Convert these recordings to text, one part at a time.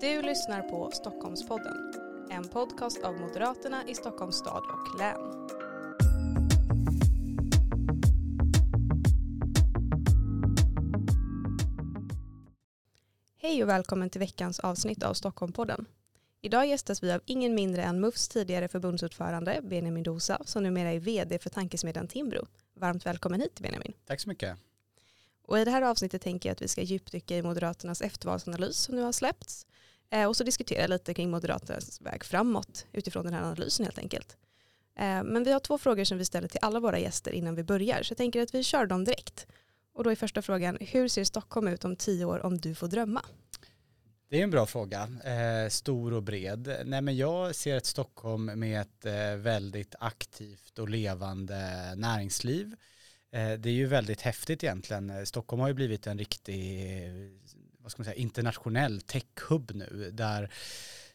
Du lyssnar på Stockholmspodden, en podcast av Moderaterna i Stockholms stad och län. Hej och välkommen till veckans avsnitt av Stockholmpodden. Idag gästas vi av ingen mindre än MUFs tidigare förbundsordförande Benjamin Dosa som numera är vd för tankesmedjan Timbro. Varmt välkommen hit Benjamin. Tack så mycket. Och I det här avsnittet tänker jag att vi ska djupdyka i Moderaternas eftervalsanalys som nu har släppts Eh, och så diskutera lite kring Moderaternas väg framåt utifrån den här analysen helt enkelt. Eh, men vi har två frågor som vi ställer till alla våra gäster innan vi börjar så jag tänker att vi kör dem direkt. Och då är första frågan, hur ser Stockholm ut om tio år om du får drömma? Det är en bra fråga, eh, stor och bred. Nej, men jag ser ett Stockholm med ett eh, väldigt aktivt och levande näringsliv. Eh, det är ju väldigt häftigt egentligen. Eh, Stockholm har ju blivit en riktig eh, vad ska man säga, internationell techhub nu där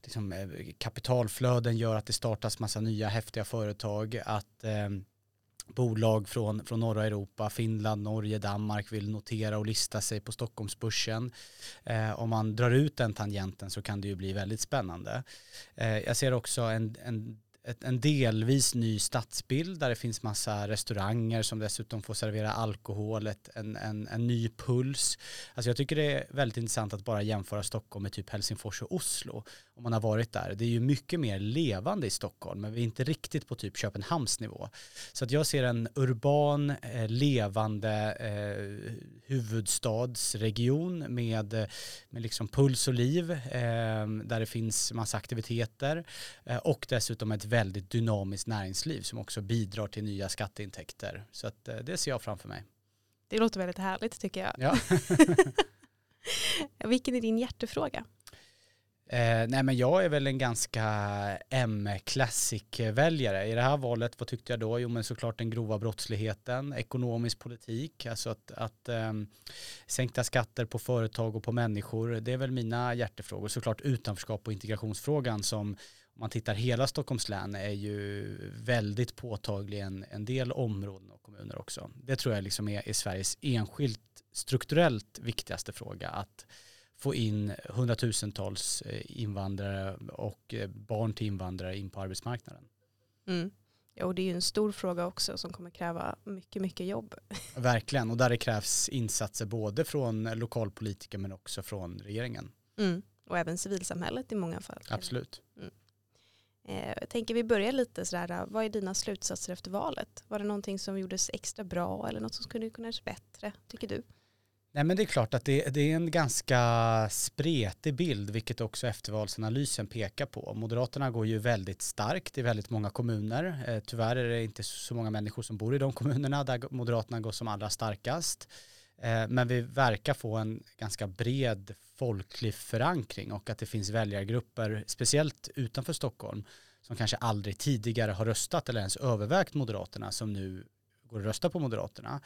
liksom, eh, kapitalflöden gör att det startas massa nya häftiga företag, att eh, bolag från, från norra Europa, Finland, Norge, Danmark vill notera och lista sig på Stockholmsbörsen. Eh, om man drar ut den tangenten så kan det ju bli väldigt spännande. Eh, jag ser också en, en en delvis ny stadsbild där det finns massa restauranger som dessutom får servera alkohol, ett, en, en, en ny puls. Alltså jag tycker det är väldigt intressant att bara jämföra Stockholm med typ Helsingfors och Oslo om man har varit där. Det är ju mycket mer levande i Stockholm men vi är inte riktigt på typ Köpenhamns nivå. Så att jag ser en urban, eh, levande eh, huvudstadsregion med, med liksom puls och liv eh, där det finns massa aktiviteter eh, och dessutom ett väldigt dynamiskt näringsliv som också bidrar till nya skatteintäkter. Så att, eh, det ser jag framför mig. Det låter väldigt härligt tycker jag. Ja. Vilken är din hjärtefråga? Eh, nej men jag är väl en ganska M-classic-väljare. I det här valet, vad tyckte jag då? Jo men såklart den grova brottsligheten, ekonomisk politik, alltså att, att eh, sänkta skatter på företag och på människor, det är väl mina hjärtefrågor. Såklart utanförskap och integrationsfrågan som om man tittar hela Stockholms län är ju väldigt påtaglig en, en del områden och kommuner också. Det tror jag liksom är, är Sveriges enskilt strukturellt viktigaste fråga att få in hundratusentals eh, invandrare och eh, barn till invandrare in på arbetsmarknaden. Mm. Ja, och det är ju en stor fråga också som kommer kräva mycket, mycket jobb. Verkligen, och där det krävs insatser både från lokalpolitiker men också från regeringen. Mm. Och även civilsamhället i många fall. Absolut. Mm. Eh, jag tänker vi börjar lite sådär, vad är dina slutsatser efter valet? Var det någonting som gjordes extra bra eller något som skulle kunna göras bättre, tycker du? Nej men det är klart att det, det, är en ganska spretig bild, vilket också eftervalsanalysen pekar på. Moderaterna går ju väldigt starkt i väldigt många kommuner. Eh, tyvärr är det inte så många människor som bor i de kommunerna där Moderaterna går som allra starkast. Eh, men vi verkar få en ganska bred folklig förankring och att det finns väljargrupper, speciellt utanför Stockholm, som kanske aldrig tidigare har röstat eller ens övervägt Moderaterna som nu går och röstar på Moderaterna.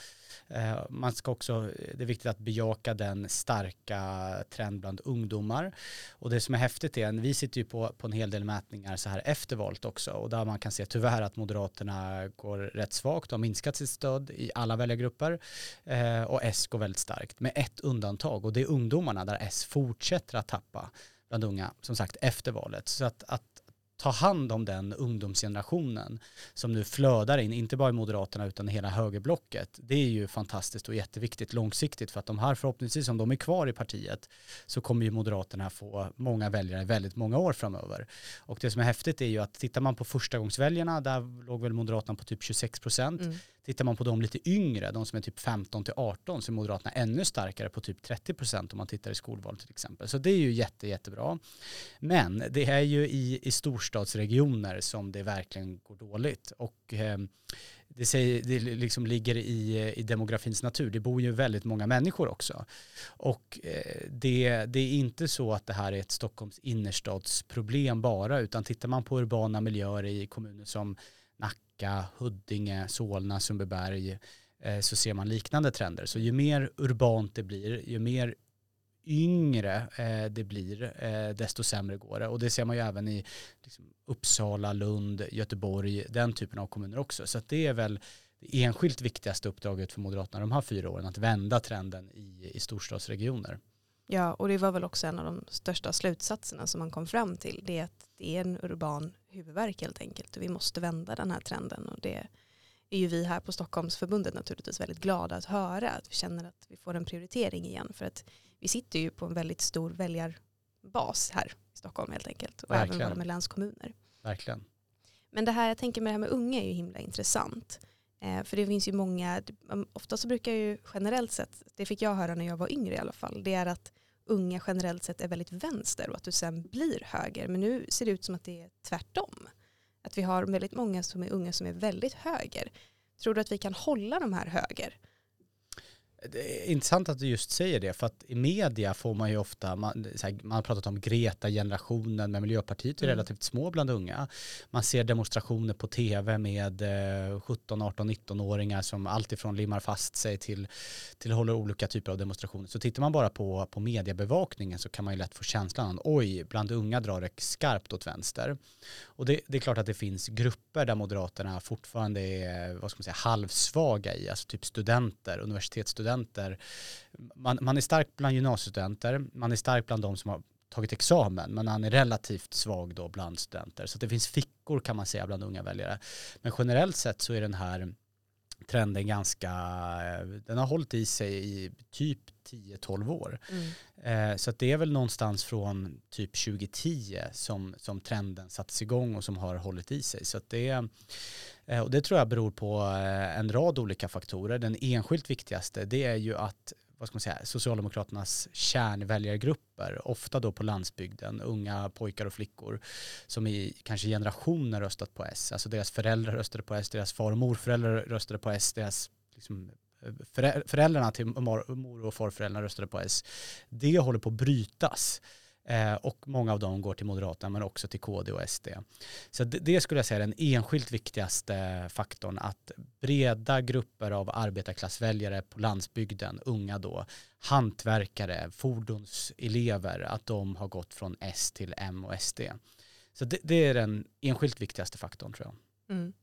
Eh, man ska också, det är viktigt att bejaka den starka trend bland ungdomar. Och det som är häftigt är, vi sitter ju på, på en hel del mätningar så här efter valet också och där man kan se tyvärr att Moderaterna går rätt svagt de har minskat sitt stöd i alla väljargrupper eh, och S går väldigt starkt med ett undantag och det är ungdomarna där S fortsätter att tappa bland unga, som sagt, efter valet. Så att, att ta hand om den ungdomsgenerationen som nu flödar in, inte bara i Moderaterna utan hela högerblocket. Det är ju fantastiskt och jätteviktigt långsiktigt för att de här förhoppningsvis, om de är kvar i partiet, så kommer ju Moderaterna få många väljare väldigt många år framöver. Och det som är häftigt är ju att tittar man på förstagångsväljarna, där låg väl Moderaterna på typ 26 procent. Mm. Tittar man på de lite yngre, de som är typ 15 till 18, så är Moderaterna ännu starkare på typ 30 procent om man tittar i skolval till exempel. Så det är ju jätte, jättebra. Men det är ju i, i storstadsregioner som det verkligen går dåligt. Och ehm, det, säger, det liksom ligger i, i demografins natur. Det bor ju väldigt många människor också. Och eh, det, det är inte så att det här är ett Stockholms innerstadsproblem bara, utan tittar man på urbana miljöer i kommuner som Nacka, Huddinge, Solna, Sundbyberg eh, så ser man liknande trender. Så ju mer urbant det blir, ju mer yngre eh, det blir, eh, desto sämre går det. Och det ser man ju även i liksom, Uppsala, Lund, Göteborg, den typen av kommuner också. Så det är väl det enskilt viktigaste uppdraget för Moderaterna de här fyra åren, att vända trenden i, i storstadsregioner. Ja, och det var väl också en av de största slutsatserna som man kom fram till. Det är att det är en urban huvudvärk helt enkelt. Och vi måste vända den här trenden. Och det är ju vi här på Stockholmsförbundet naturligtvis väldigt glada att höra. Att vi känner att vi får en prioritering igen. För att vi sitter ju på en väldigt stor väljarbas här i Stockholm helt enkelt. Och Verkligen. även våra länskommuner. Verkligen. Men det här jag tänker med det här med unga är ju himla intressant. Eh, för det finns ju många, ofta så brukar ju generellt sett, det fick jag höra när jag var yngre i alla fall, det är att unga generellt sett är väldigt vänster och att du sen blir höger. Men nu ser det ut som att det är tvärtom. Att vi har väldigt många som är unga som är väldigt höger. Tror du att vi kan hålla de här höger? Det är intressant att du just säger det, för att i media får man ju ofta, man, här, man har pratat om Greta-generationen, med Miljöpartiet är mm. relativt små bland unga. Man ser demonstrationer på tv med eh, 17, 18, 19-åringar som alltifrån limmar fast sig till, till håller olika typer av demonstrationer. Så tittar man bara på, på mediebevakningen så kan man ju lätt få känslan att oj, bland unga drar det skarpt åt vänster. Och det, det, är klart att det finns grupper där Moderaterna fortfarande är, vad ska man säga, halvsvaga i, alltså typ studenter, universitetsstudenter studenter. Man, man är stark bland gymnasiestudenter, man är stark bland de som har tagit examen, men han är relativt svag då bland studenter. Så det finns fickor kan man säga bland unga väljare. Men generellt sett så är den här trenden ganska, den har hållit i sig i typ 10-12 år. Mm. Eh, så det är väl någonstans från typ 2010 som, som trenden sattes igång och som har hållit i sig. Så det, eh, Eh, och det tror jag beror på eh, en rad olika faktorer. Den enskilt viktigaste det är ju att vad ska man säga, Socialdemokraternas kärnväljargrupper, ofta då på landsbygden, unga pojkar och flickor som i kanske generationer röstat på S. Alltså deras föräldrar röstade på S, deras far och morföräldrar röstade på S, deras liksom, eh, föräldrarna till mor och farföräldrar röstade på S. Det håller på att brytas. Eh, och många av dem går till Moderaterna men också till KD och SD. Så det, det, skulle jag säga är den enskilt viktigaste faktorn, att breda grupper av arbetarklassväljare på landsbygden, unga då, hantverkare, fordonselever, att de har gått från S till M och SD. Så det, det är den enskilt viktigaste faktorn tror jag. Mm.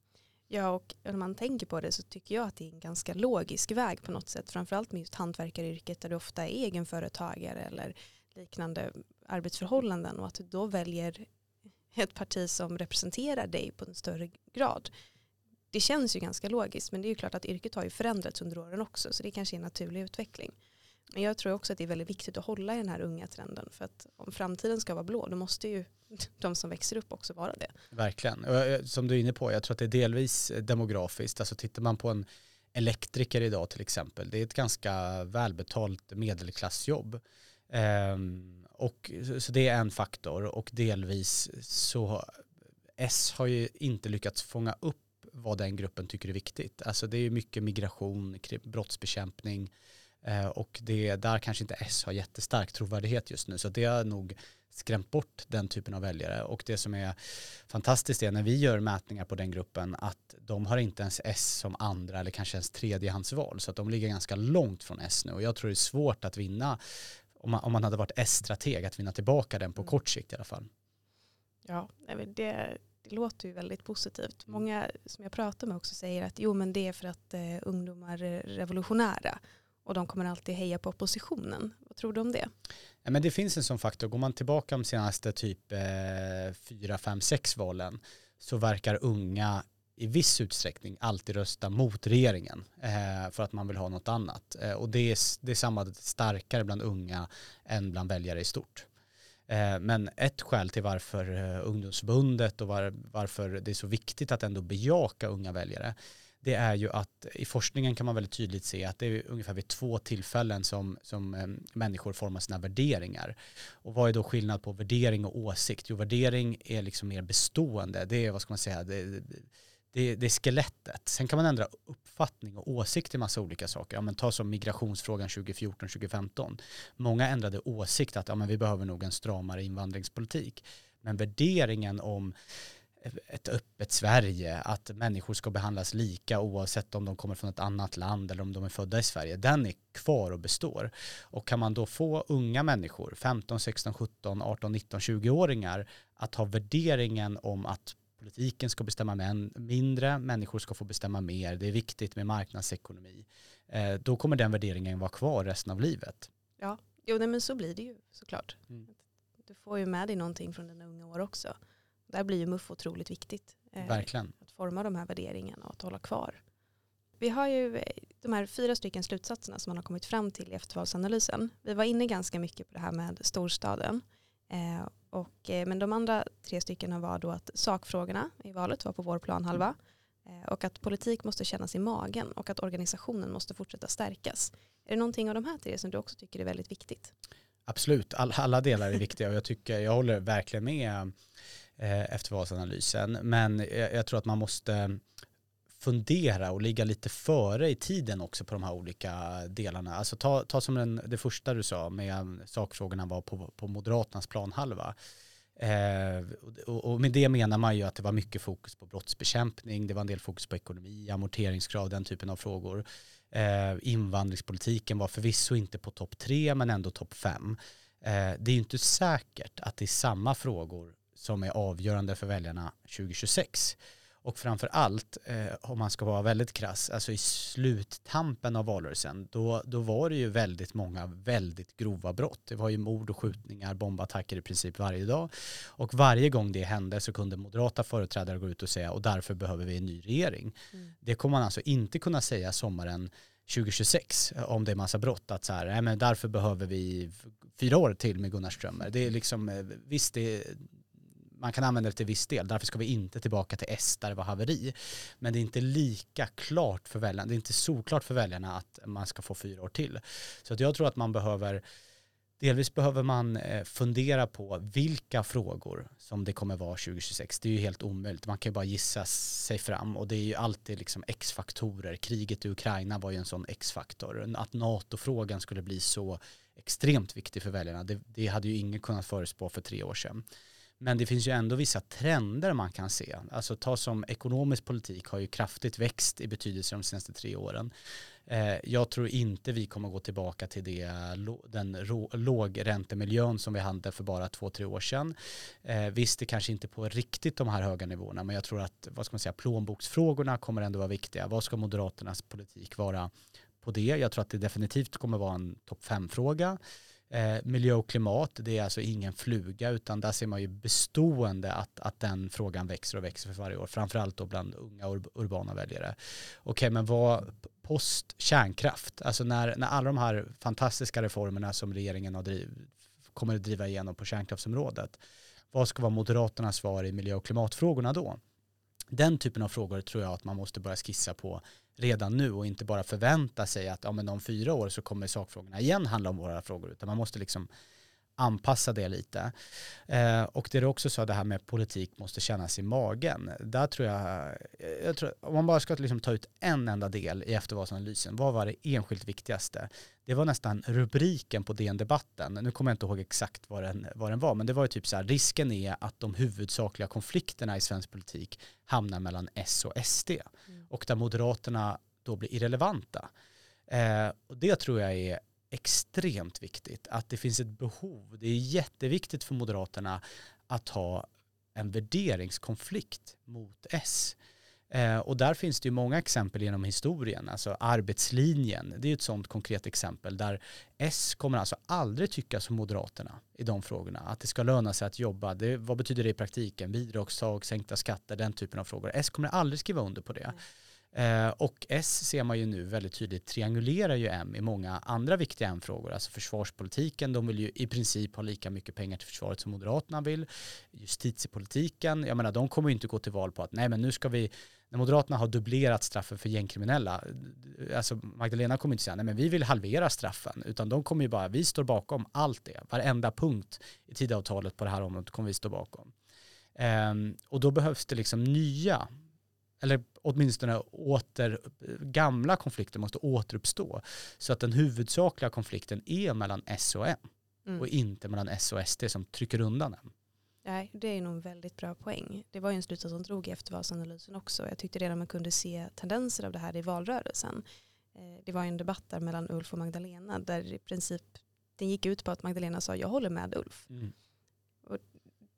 Ja, och när man tänker på det så tycker jag att det är en ganska logisk väg på något sätt. Framförallt med just hantverkaryrket där du ofta är egenföretagare eller liknande arbetsförhållanden och att du då väljer ett parti som representerar dig på en större grad. Det känns ju ganska logiskt men det är ju klart att yrket har ju förändrats under åren också så det kanske är en naturlig utveckling. Men jag tror också att det är väldigt viktigt att hålla i den här unga trenden för att om framtiden ska vara blå då måste ju de som växer upp också vara det. Verkligen. Eh, som du är inne på, jag tror att det är delvis eh, demografiskt. Alltså tittar man på en elektriker idag till exempel, det är ett ganska välbetalt medelklassjobb. Ehm, och, så det är en faktor och delvis så S har ju inte lyckats fånga upp vad den gruppen tycker är viktigt. Alltså det är ju mycket migration, brottsbekämpning eh, och det, där kanske inte S har jättestark trovärdighet just nu. Så det har nog skrämt bort den typen av väljare. Och det som är fantastiskt är när vi gör mätningar på den gruppen att de har inte ens S som andra eller kanske ens tredjehandsval. Så att de ligger ganska långt från S nu. Och jag tror det är svårt att vinna om man, om man hade varit S-strateg, att vinna tillbaka den på mm. kort sikt i alla fall. Ja, det, det låter ju väldigt positivt. Många som jag pratar med också säger att jo men det är för att eh, ungdomar är revolutionära och de kommer alltid heja på oppositionen. Vad tror du om det? Ja, men det finns en sån faktor. Går man tillbaka de senaste typ eh, 4, 5, 6 valen så verkar unga i viss utsträckning alltid rösta mot regeringen eh, för att man vill ha något annat. Eh, och det är, det är samma starkare bland unga än bland väljare i stort. Eh, men ett skäl till varför eh, ungdomsförbundet och var, varför det är så viktigt att ändå bejaka unga väljare det är ju att i forskningen kan man väldigt tydligt se att det är ungefär vid två tillfällen som, som eh, människor formar sina värderingar. Och vad är då skillnad på värdering och åsikt? Jo, värdering är liksom mer bestående. Det är, vad ska man säga, det, det, det är skelettet. Sen kan man ändra uppfattning och åsikt i massa olika saker. Ja, men ta som migrationsfrågan 2014-2015. Många ändrade åsikt att ja, men vi behöver nog en stramare invandringspolitik. Men värderingen om ett öppet Sverige, att människor ska behandlas lika oavsett om de kommer från ett annat land eller om de är födda i Sverige, den är kvar och består. Och kan man då få unga människor, 15, 16, 17, 18, 19, 20-åringar, att ha värderingen om att politiken ska bestämma mindre, människor ska få bestämma mer, det är viktigt med marknadsekonomi. Eh, då kommer den värderingen vara kvar resten av livet. Ja, Jo, nej, men så blir det ju såklart. Mm. Du får ju med dig någonting från dina unga år också. Där blir ju MUF otroligt viktigt. Eh, Verkligen. Att forma de här värderingarna och att hålla kvar. Vi har ju eh, de här fyra stycken slutsatserna som man har kommit fram till i eftervalsanalysen. Vi var inne ganska mycket på det här med storstaden. Eh, och, eh, men de andra tre stycken var då att sakfrågorna i valet var på vår planhalva eh, och att politik måste kännas i magen och att organisationen måste fortsätta stärkas. Är det någonting av de här tre som du också tycker är väldigt viktigt? Absolut, All, alla delar är viktiga och jag, tycker, jag håller verkligen med eh, eftervalsanalysen. Men jag, jag tror att man måste fundera och ligga lite före i tiden också på de här olika delarna. Alltså ta, ta som den, det första du sa med sakfrågorna var på, på Moderaternas planhalva. Eh, och, och, med det menar man ju att det var mycket fokus på brottsbekämpning, det var en del fokus på ekonomi, amorteringskrav, den typen av frågor. Eh, invandringspolitiken var förvisso inte på topp tre men ändå topp fem. Eh, det är ju inte säkert att det är samma frågor som är avgörande för väljarna 2026. Och framför allt, eh, om man ska vara väldigt krass, alltså i sluttampen av valrörelsen, då, då var det ju väldigt många väldigt grova brott. Det var ju mord och skjutningar, bombattacker i princip varje dag. Och varje gång det hände så kunde moderata företrädare gå ut och säga och därför behöver vi en ny regering. Mm. Det kommer man alltså inte kunna säga sommaren 2026 om det är massa brott att så här, nej men därför behöver vi fyra år till med Gunnar Strömmer. Det är liksom, eh, visst det, man kan använda det till viss del. Därför ska vi inte tillbaka till S där det var haveri. Men det är inte lika klart för väljarna, det är inte såklart för väljarna att man ska få fyra år till. Så att jag tror att man behöver Delvis behöver man eh, fundera på vilka frågor som det kommer vara 2026. Det är ju helt omöjligt. Man kan ju bara gissa sig fram och det är ju alltid liksom X-faktorer. Kriget i Ukraina var ju en sån X-faktor. Att NATO-frågan skulle bli så extremt viktig för väljarna, det, det hade ju ingen kunnat förutspå för tre år sedan. Men det finns ju ändå vissa trender man kan se. Alltså ta som ekonomisk politik har ju kraftigt växt i betydelse de senaste tre åren. Eh, jag tror inte vi kommer gå tillbaka till det, den lågräntemiljön som vi hade för bara två, tre år sedan. Eh, visst, det kanske inte på riktigt de här höga nivåerna, men jag tror att vad ska man säga, plånboksfrågorna kommer ändå vara viktiga. Vad ska Moderaternas politik vara på det? Jag tror att det definitivt kommer vara en topp fem-fråga. Eh, miljö och klimat, det är alltså ingen fluga utan där ser man ju bestående att, att den frågan växer och växer för varje år, framförallt då bland unga ur, urbana väljare. Okej, okay, men vad post kärnkraft, alltså när, när alla de här fantastiska reformerna som regeringen har driv, kommer att driva igenom på kärnkraftsområdet, vad ska vara Moderaternas svar i miljö och klimatfrågorna då? Den typen av frågor tror jag att man måste börja skissa på redan nu och inte bara förvänta sig att ja, men om fyra år så kommer sakfrågorna igen handla om våra frågor utan man måste liksom anpassa det lite. Eh, och det är också så att det här med politik måste kännas i magen. Där tror jag, jag tror, om man bara ska liksom ta ut en enda del i eftervalsanalysen, vad var det enskilt viktigaste? Det var nästan rubriken på DN Debatten, nu kommer jag inte ihåg exakt vad den, vad den var, men det var ju typ så här, risken är att de huvudsakliga konflikterna i svensk politik hamnar mellan S och SD mm och där Moderaterna då blir irrelevanta. Eh, och det tror jag är extremt viktigt, att det finns ett behov. Det är jätteviktigt för Moderaterna att ha en värderingskonflikt mot S. Eh, och där finns det ju många exempel genom historien, alltså arbetslinjen, det är ju ett sådant konkret exempel där S kommer alltså aldrig tycka som Moderaterna i de frågorna, att det ska löna sig att jobba, det, vad betyder det i praktiken, bidragstag, sänkta skatter, den typen av frågor. S kommer aldrig skriva under på det. Mm. Eh, och S ser man ju nu väldigt tydligt triangulerar ju M i många andra viktiga M-frågor. Alltså försvarspolitiken, de vill ju i princip ha lika mycket pengar till försvaret som Moderaterna vill. Justitiepolitiken, jag menar de kommer ju inte gå till val på att nej men nu ska vi, när Moderaterna har dubblerat straffen för gängkriminella, alltså Magdalena kommer inte säga nej men vi vill halvera straffen, utan de kommer ju bara, vi står bakom allt det, varenda punkt i tidavtalet på det här området kommer vi stå bakom. Ehm, och då behövs det liksom nya eller åtminstone åter, gamla konflikter måste återuppstå. Så att den huvudsakliga konflikten är mellan S och M mm. och inte mellan S och SD som trycker undan M. Nej, det är nog en väldigt bra poäng. Det var ju en slutsats som drog i eftervalsanalysen också. Jag tyckte redan man kunde se tendenser av det här i valrörelsen. Eh, det var en debatt där mellan Ulf och Magdalena där i princip den gick ut på att Magdalena sa jag håller med Ulf. Mm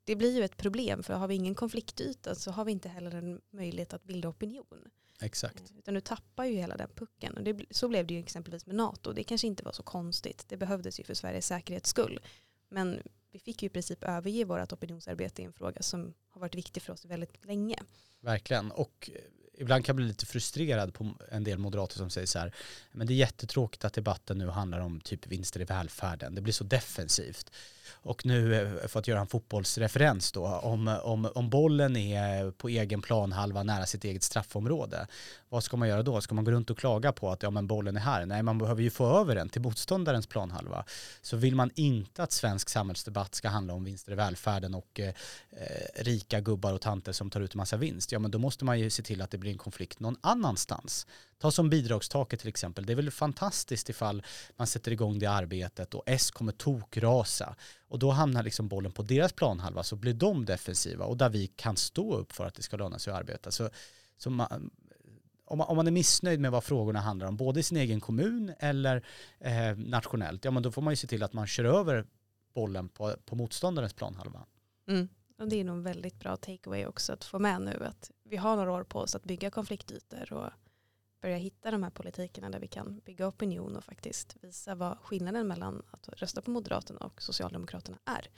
det blir ju ett problem för har vi ingen konfliktyta så har vi inte heller en möjlighet att bilda opinion. Exakt. Eh, utan du tappar ju hela den pucken. Och det, så blev det ju exempelvis med NATO. Det kanske inte var så konstigt. Det behövdes ju för Sveriges säkerhets skull. Men vi fick ju i princip överge vårt opinionsarbete i en fråga som har varit viktig för oss väldigt länge. Verkligen. Och ibland kan jag bli lite frustrerad på en del moderater som säger så här, men det är jättetråkigt att debatten nu handlar om typ vinster i välfärden. Det blir så defensivt. Och nu, eh, för att göra en fotbollsreferens då, om, om, om bollen är på egen planhalva nära sitt eget straffområde, vad ska man göra då? Ska man gå runt och klaga på att ja, men bollen är här? Nej, man behöver ju få över den till motståndarens planhalva. Så vill man inte att svensk samhällsdebatt ska handla om vinster i välfärden och eh, eh rika gubbar och tanter som tar ut en massa vinst, ja men då måste man ju se till att det blir en konflikt någon annanstans. Ta som bidragstaket till exempel. Det är väl fantastiskt ifall man sätter igång det arbetet och S kommer tokrasa. Och då hamnar liksom bollen på deras planhalva så blir de defensiva och där vi kan stå upp för att det ska löna sig att arbeta. Så, så man, om, man, om man är missnöjd med vad frågorna handlar om, både i sin egen kommun eller eh, nationellt, ja men då får man ju se till att man kör över bollen på, på motståndarens planhalva. Mm. Och det är nog en väldigt bra takeaway också att få med nu att vi har några år på oss att bygga konfliktytor och börja hitta de här politikerna där vi kan bygga opinion och faktiskt visa vad skillnaden mellan att rösta på Moderaterna och Socialdemokraterna är.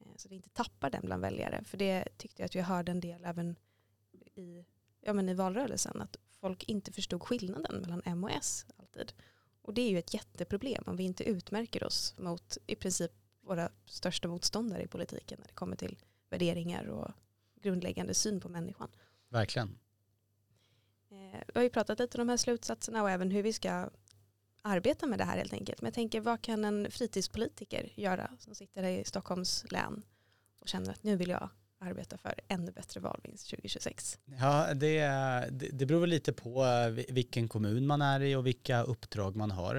Eh, så vi inte tappar den bland väljare. För det tyckte jag att vi hörde en del även i, ja, men i valrörelsen. Att folk inte förstod skillnaden mellan M och S alltid. Och det är ju ett jätteproblem om vi inte utmärker oss mot i princip våra största motståndare i politiken när det kommer till värderingar och grundläggande syn på människan. Verkligen. Eh, vi har ju pratat lite om de här slutsatserna och även hur vi ska arbeta med det här helt enkelt. Men jag tänker, vad kan en fritidspolitiker göra som sitter i Stockholms län och känner att nu vill jag arbeta för ännu bättre valvinst 2026? Ja, det, det beror väl lite på eh, vilken kommun man är i och vilka uppdrag man har.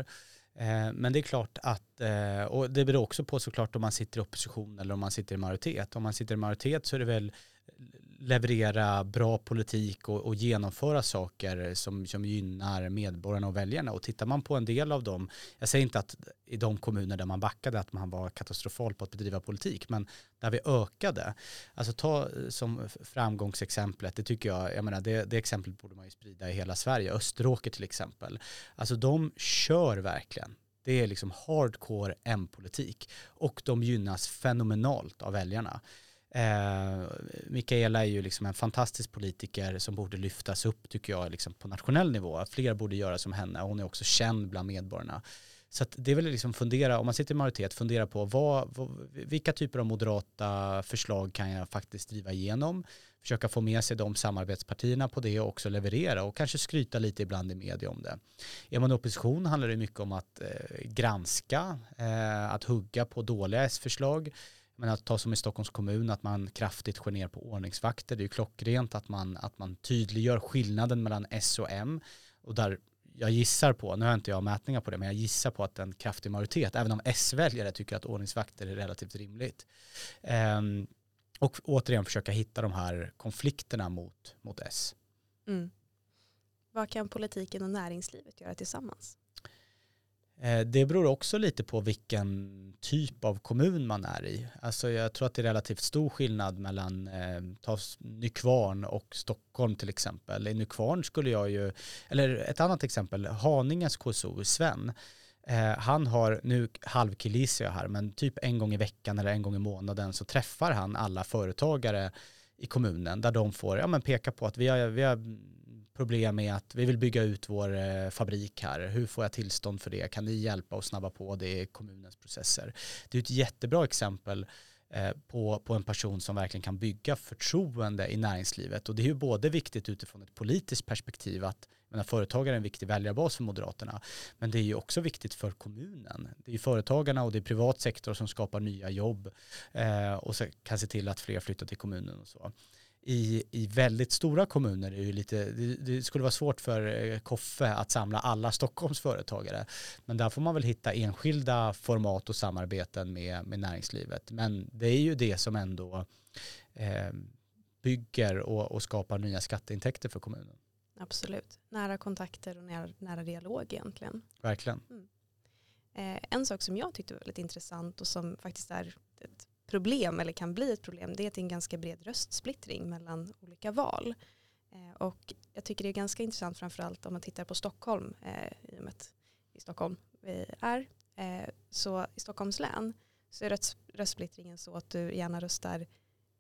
Eh, men det är klart att, och det beror också på såklart om man sitter i opposition eller om man sitter i majoritet. Om man sitter i majoritet så är det väl leverera bra politik och, och, genomföra saker som, som gynnar medborgarna och väljarna. Och tittar man på en del av dem, jag säger inte att i de kommuner där man backade att man var katastrofal på att bedriva politik, men där vi ökade, alltså ta eh, som framgångsexemplet, det tycker jag, jag menar det, det exemplet borde man ju sprida i hela Sverige, Österåker till exempel, alltså de kör verkligen. Det är liksom hardcore M-politik. Och de gynnas fenomenalt av väljarna. Eh, Mikaela är ju liksom en fantastisk politiker som borde lyftas upp tycker jag liksom på nationell nivå. Fler borde göra som henne. Hon är också känd bland medborgarna. Så det är väl liksom fundera, om man sitter i majoritet, fundera på vad, vad, vilka typer av moderata förslag kan jag faktiskt driva igenom. Försöka få med sig de samarbetspartierna på det och också leverera och kanske skryta lite ibland i media om det. Är man i opposition handlar det mycket om att eh, granska, eh, att hugga på dåliga S-förslag men att ta som i Stockholms kommun att man kraftigt skär ner på ordningsvakter. Det är ju klockrent att man, att man tydliggör skillnaden mellan S och M. Och där jag gissar på, nu har inte jag mätningar på det, men jag gissar på att en kraftig majoritet, även om S-väljare tycker att ordningsvakter är relativt rimligt. Um, och återigen försöka hitta de här konflikterna mot, mot S. Mm. Vad kan politiken och näringslivet göra tillsammans? Eh, det beror också lite på vilken typ av kommun man är i. Alltså jag tror att det är relativt stor skillnad mellan eh, ta Nykvarn och Stockholm till exempel. I Nykvarn skulle jag ju, eller ett annat exempel, Haninges KSO, Sven, eh, han har, nu halvkillisar jag här, men typ en gång i veckan eller en gång i månaden så träffar han alla företagare i kommunen där de får ja, men peka på att vi har, vi har problem med att vi vill bygga ut vår eh, fabrik här. Hur får jag tillstånd för det? Kan ni hjälpa och snabba på det i kommunens processer? Det är ett jättebra exempel eh, på, på en person som verkligen kan bygga förtroende i näringslivet. Och det är ju både viktigt utifrån ett politiskt perspektiv att menar, företagare är en viktig väljarbas för Moderaterna. Men det är ju också viktigt för kommunen. Det är ju företagarna och det är privat sektor som skapar nya jobb eh, och kan se till att fler flyttar till kommunen och så i, i väldigt stora kommuner är ju lite, det, det, skulle vara svårt för eh, Koffe att samla alla Stockholms företagare. Men där får man väl hitta enskilda format och samarbeten med, med näringslivet. Men det är ju det som ändå eh, bygger och, och skapar nya skatteintäkter för kommunen. Absolut. Nära kontakter och nära, nära dialog egentligen. Verkligen. Mm. Eh, en sak som jag tyckte var väldigt intressant och som faktiskt är ett problem eller kan bli ett problem det är att det är en ganska bred röstsplittring mellan olika val. Eh, och jag tycker det är ganska intressant framförallt om man tittar på Stockholm, eh, i och med att i Stockholm vi är. Eh, så i Stockholms län så är röstsplittringen så att du gärna röstar,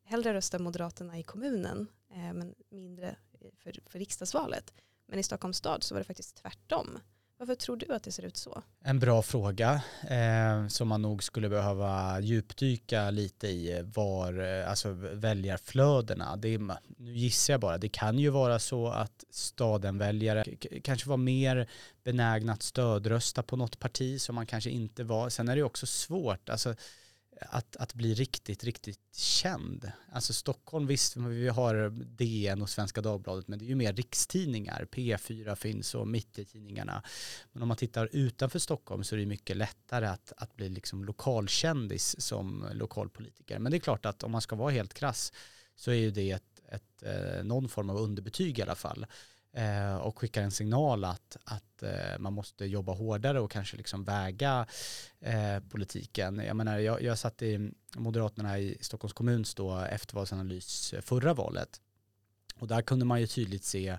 hellre röstar Moderaterna i kommunen eh, men mindre för, för riksdagsvalet. Men i Stockholms stad så var det faktiskt tvärtom. Varför tror du att det ser ut så? En bra fråga eh, som man nog skulle behöva djupdyka lite i eh, var eh, alltså väljarflödena. Det är, nu gissar jag bara, det kan ju vara så att stadenväljare kanske var mer benägna att stödrösta på något parti som man kanske inte var. Sen är det också svårt, alltså att, att bli riktigt, riktigt känd. Alltså Stockholm, visst, vi har DN och Svenska Dagbladet, men det är ju mer rikstidningar. P4 finns och mitt i tidningarna. Men om man tittar utanför Stockholm så är det mycket lättare att, att bli liksom lokalkändis som lokalpolitiker. Men det är klart att om man ska vara helt krass så är ju det ett, ett, eh, någon form av underbetyg i alla fall. Eh, och skickar en signal att, att eh, man måste jobba hårdare och kanske liksom väga eh, politiken. Jag menar, jag, jag satt i Moderaterna i Stockholms kommuns då eftervalsanalys förra valet och där kunde man ju tydligt se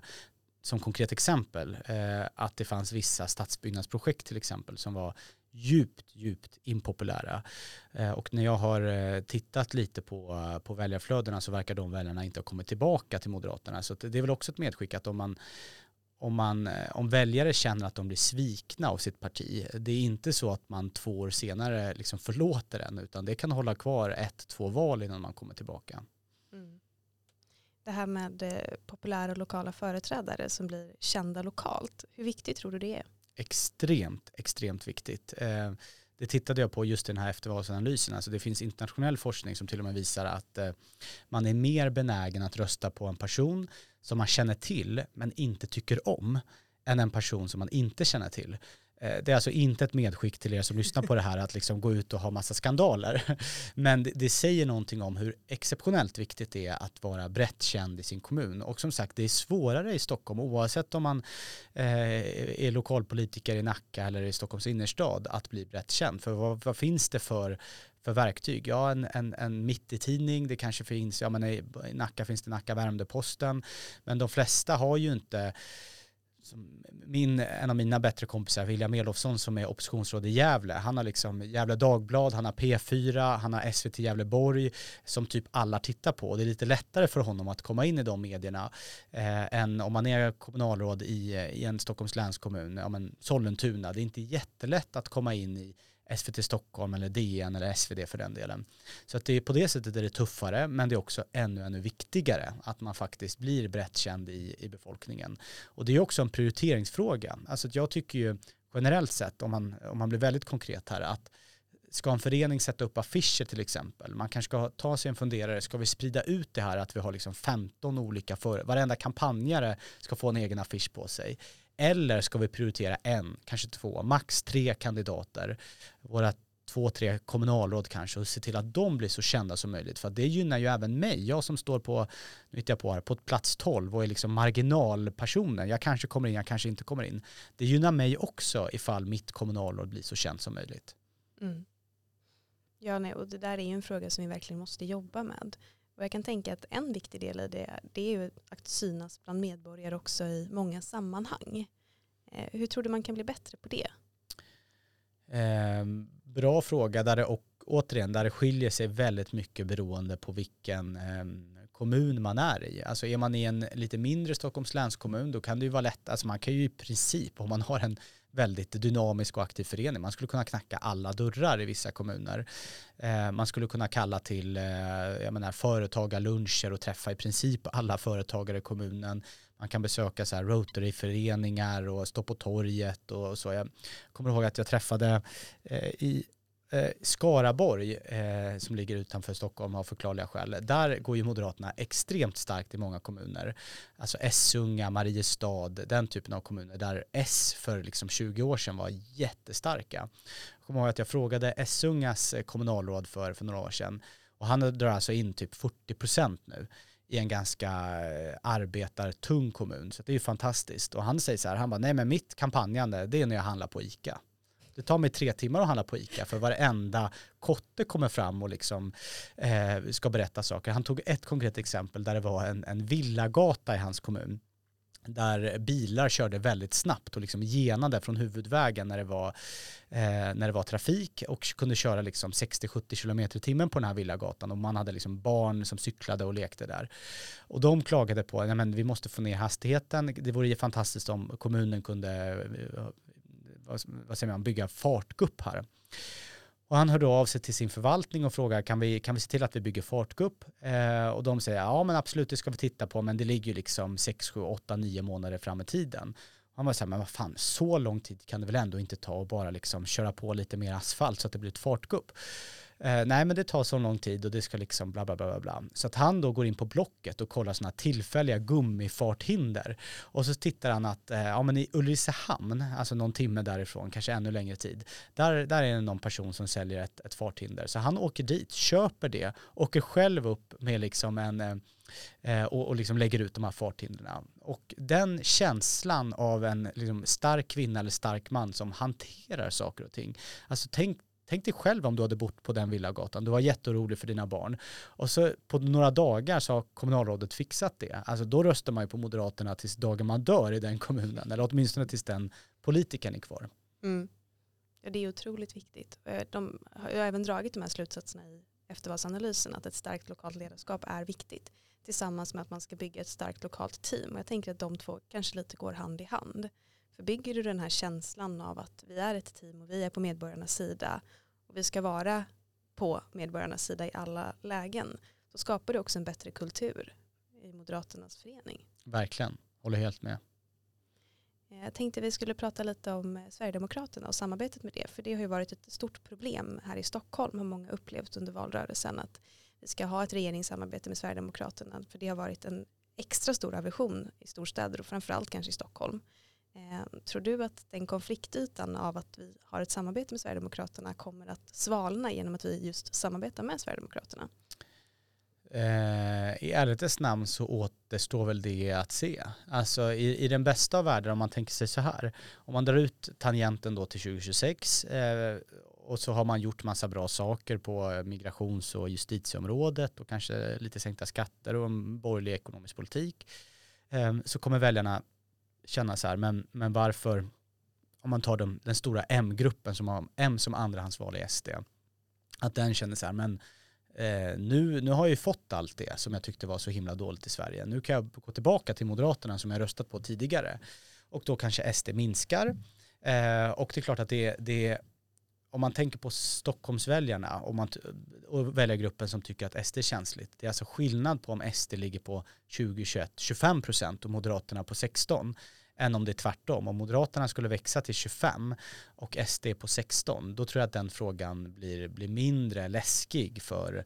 som konkret exempel eh, att det fanns vissa stadsbyggnadsprojekt till exempel som var djupt, djupt impopulära. Eh, och när jag har eh, tittat lite på, på väljarflödena så verkar de väljarna inte ha kommit tillbaka till Moderaterna. Så det är väl också ett medskick att om man om, man, eh, om väljare känner att de blir svikna av sitt parti, det är inte så att man två år senare liksom förlåter den, utan det kan hålla kvar ett, två val innan man kommer tillbaka. Mm. Det här med populära lokala företrädare som blir kända lokalt, hur viktigt tror du det är? Extremt, extremt viktigt. Eh, det tittade jag på just i den här eftervalsanalysen. Alltså det finns internationell forskning som till och med visar att eh, man är mer benägen att rösta på en person som man känner till men inte tycker om än en person som man inte känner till. Eh, det är alltså inte ett medskick till er som lyssnar på det här att liksom gå ut och ha massa skandaler. Men det, det, säger någonting om hur exceptionellt viktigt det är att vara brett känd i sin kommun. Och som sagt, det är svårare i Stockholm oavsett om man eh, är lokalpolitiker i Nacka eller i Stockholms innerstad att bli brett känd. För vad, vad finns det för för verktyg? Ja, en, en, en mitt i tidning, det kanske finns, ja men i Nacka finns det Nacka Värmdö-Posten, men de flesta har ju inte min, en av mina bättre kompisar, William Elofsson som är oppositionsråd i Gävle, han har liksom Gävle Dagblad, han har P4, han har SVT Gävleborg som typ alla tittar på. Det är lite lättare för honom att komma in i de medierna eh, än om man är kommunalråd i, eh, i en Stockholms länskommun, ja, men Sollentuna. Det är inte jättelätt att komma in i SVT Stockholm eller DN eller SvD för den delen. Så att det är på det sättet är det tuffare men det är också ännu, ännu viktigare att man faktiskt blir brett känd i, i befolkningen. Och det är också en prioriteringsfråga. Alltså att jag tycker ju generellt sett, om man, om man blir väldigt konkret här, att ska en förening sätta upp affischer till exempel, man kanske ska ta sig en funderare, ska vi sprida ut det här att vi har liksom 15 olika, för, varenda kampanjare ska få en egen affisch på sig. Eller ska vi prioritera en, kanske två, max tre kandidater, våra två, tre kommunalråd kanske och se till att de blir så kända som möjligt. För det gynnar ju även mig, jag som står på, nu hittar jag på här, på plats 12 och är liksom marginalpersonen. Jag kanske kommer in, jag kanske inte kommer in. Det gynnar mig också ifall mitt kommunalråd blir så känt som möjligt. Mm. Ja, nej, och det där är ju en fråga som vi verkligen måste jobba med. Och jag kan tänka att en viktig del i det, det är ju att synas bland medborgare också i många sammanhang. Eh, hur tror du man kan bli bättre på det? Eh, bra fråga, där det, och, återigen, där det skiljer sig väldigt mycket beroende på vilken eh, kommun man är i. Alltså är man i en lite mindre Stockholms länskommun då kan det ju vara lätt, alltså man kan ju i princip om man har en väldigt dynamisk och aktiv förening. Man skulle kunna knacka alla dörrar i vissa kommuner. Eh, man skulle kunna kalla till eh, jag menar, företagarluncher och träffa i princip alla företagare i kommunen. Man kan besöka så här Rotary-föreningar och stå på torget och så. Jag kommer ihåg att jag träffade eh, i Eh, Skaraborg, eh, som ligger utanför Stockholm av förklarliga skäl, där går ju Moderaterna extremt starkt i många kommuner. Alltså Essunga, Mariestad, den typen av kommuner där S för liksom 20 år sedan var jättestarka. Jag kommer ihåg att jag frågade Essungas eh, kommunalråd för, för några år sedan och han drar alltså in typ 40 procent nu i en ganska eh, arbetartung kommun. Så det är ju fantastiskt. Och han säger så här, han bara, nej men mitt kampanjande det är när jag handlar på ICA. Det tar mig tre timmar att handla på ICA för varenda kotte kommer fram och liksom, eh, ska berätta saker. Han tog ett konkret exempel där det var en, en villagata i hans kommun där bilar körde väldigt snabbt och liksom genade från huvudvägen när det var, eh, när det var trafik och kunde köra liksom 60-70 km i timmen på den här villagatan och man hade liksom barn som cyklade och lekte där. Och de klagade på att vi måste få ner hastigheten, det vore fantastiskt om kommunen kunde eh, vad säger man, bygga fartgupp här. Och han hörde av sig till sin förvaltning och frågar kan vi, kan vi se till att vi bygger fartgupp? Eh, och de säger ja men absolut det ska vi titta på men det ligger ju liksom 6, 7, 8, 9 månader fram i tiden. Han var så här, men vad fan, så lång tid kan det väl ändå inte ta och bara liksom köra på lite mer asfalt så att det blir ett fartgupp. Eh, nej men det tar så lång tid och det ska liksom bla bla bla bla. Så att han då går in på Blocket och kollar sådana tillfälliga gummifarthinder. Och så tittar han att, eh, ja men i Ulricehamn, alltså någon timme därifrån, kanske ännu längre tid, där, där är det någon person som säljer ett, ett farthinder. Så han åker dit, köper det, åker själv upp med liksom en eh, eh och, och liksom lägger ut de här farthindren. Och den känslan av en liksom stark kvinna eller stark man som hanterar saker och ting. Alltså tänk, Tänk dig själv om du hade bott på den villagatan. Du var jätteorolig för dina barn. Och så på några dagar så har kommunalrådet fixat det. Alltså då röstar man ju på Moderaterna tills dagen man dör i den kommunen. Eller åtminstone tills den politikern är kvar. Mm. Ja, det är otroligt viktigt. Eh, de har ju även dragit de här slutsatserna i eftervalsanalysen att ett starkt lokalt ledarskap är viktigt tillsammans med att man ska bygga ett starkt lokalt team. Och jag tänker att de två kanske lite går hand i hand. För bygger du den här känslan av att vi är ett team och vi är på medborgarnas sida och vi ska vara på medborgarnas sida i alla lägen så skapar det också en bättre kultur i Moderaternas förening. Verkligen, håller helt med. Eh, jag tänkte vi skulle prata lite om eh, Sverigedemokraterna och samarbetet med det. För det har ju varit ett stort problem här i Stockholm har många upplevt under valrörelsen att vi ska ha ett regeringssamarbete med Sverigedemokraterna. För det har varit en extra stor aversion i storstäder och framförallt kanske i Stockholm. Eh, tror du att den konfliktytan av att vi har ett samarbete med Sverigedemokraterna kommer att svalna genom att vi just samarbetar med Sverigedemokraterna? Eh, I ärlighetens namn så återstår väl det att se. Alltså i, i den bästa av världar om man tänker sig så här. Om man drar ut tangenten då till 2026 eh, och så har man gjort massa bra saker på migrations och justitieområdet och kanske lite sänkta skatter och en borgerlig ekonomisk politik eh, så kommer väljarna känna så här, men, men varför, om man tar de, den stora M-gruppen som har M som andrahandsval i SD, att den känner så här, men eh, nu, nu har jag ju fått allt det som jag tyckte var så himla dåligt i Sverige. Nu kan jag gå tillbaka till Moderaterna som jag röstat på tidigare. Och då kanske SD minskar. Eh, och det är klart att det, det om man tänker på Stockholmsväljarna och, man, och väljargruppen som tycker att SD är känsligt. Det är alltså skillnad på om SD ligger på 20, 21, 25 procent och Moderaterna på 16 än om det är tvärtom. Om Moderaterna skulle växa till 25 och SD på 16 då tror jag att den frågan blir, blir mindre läskig för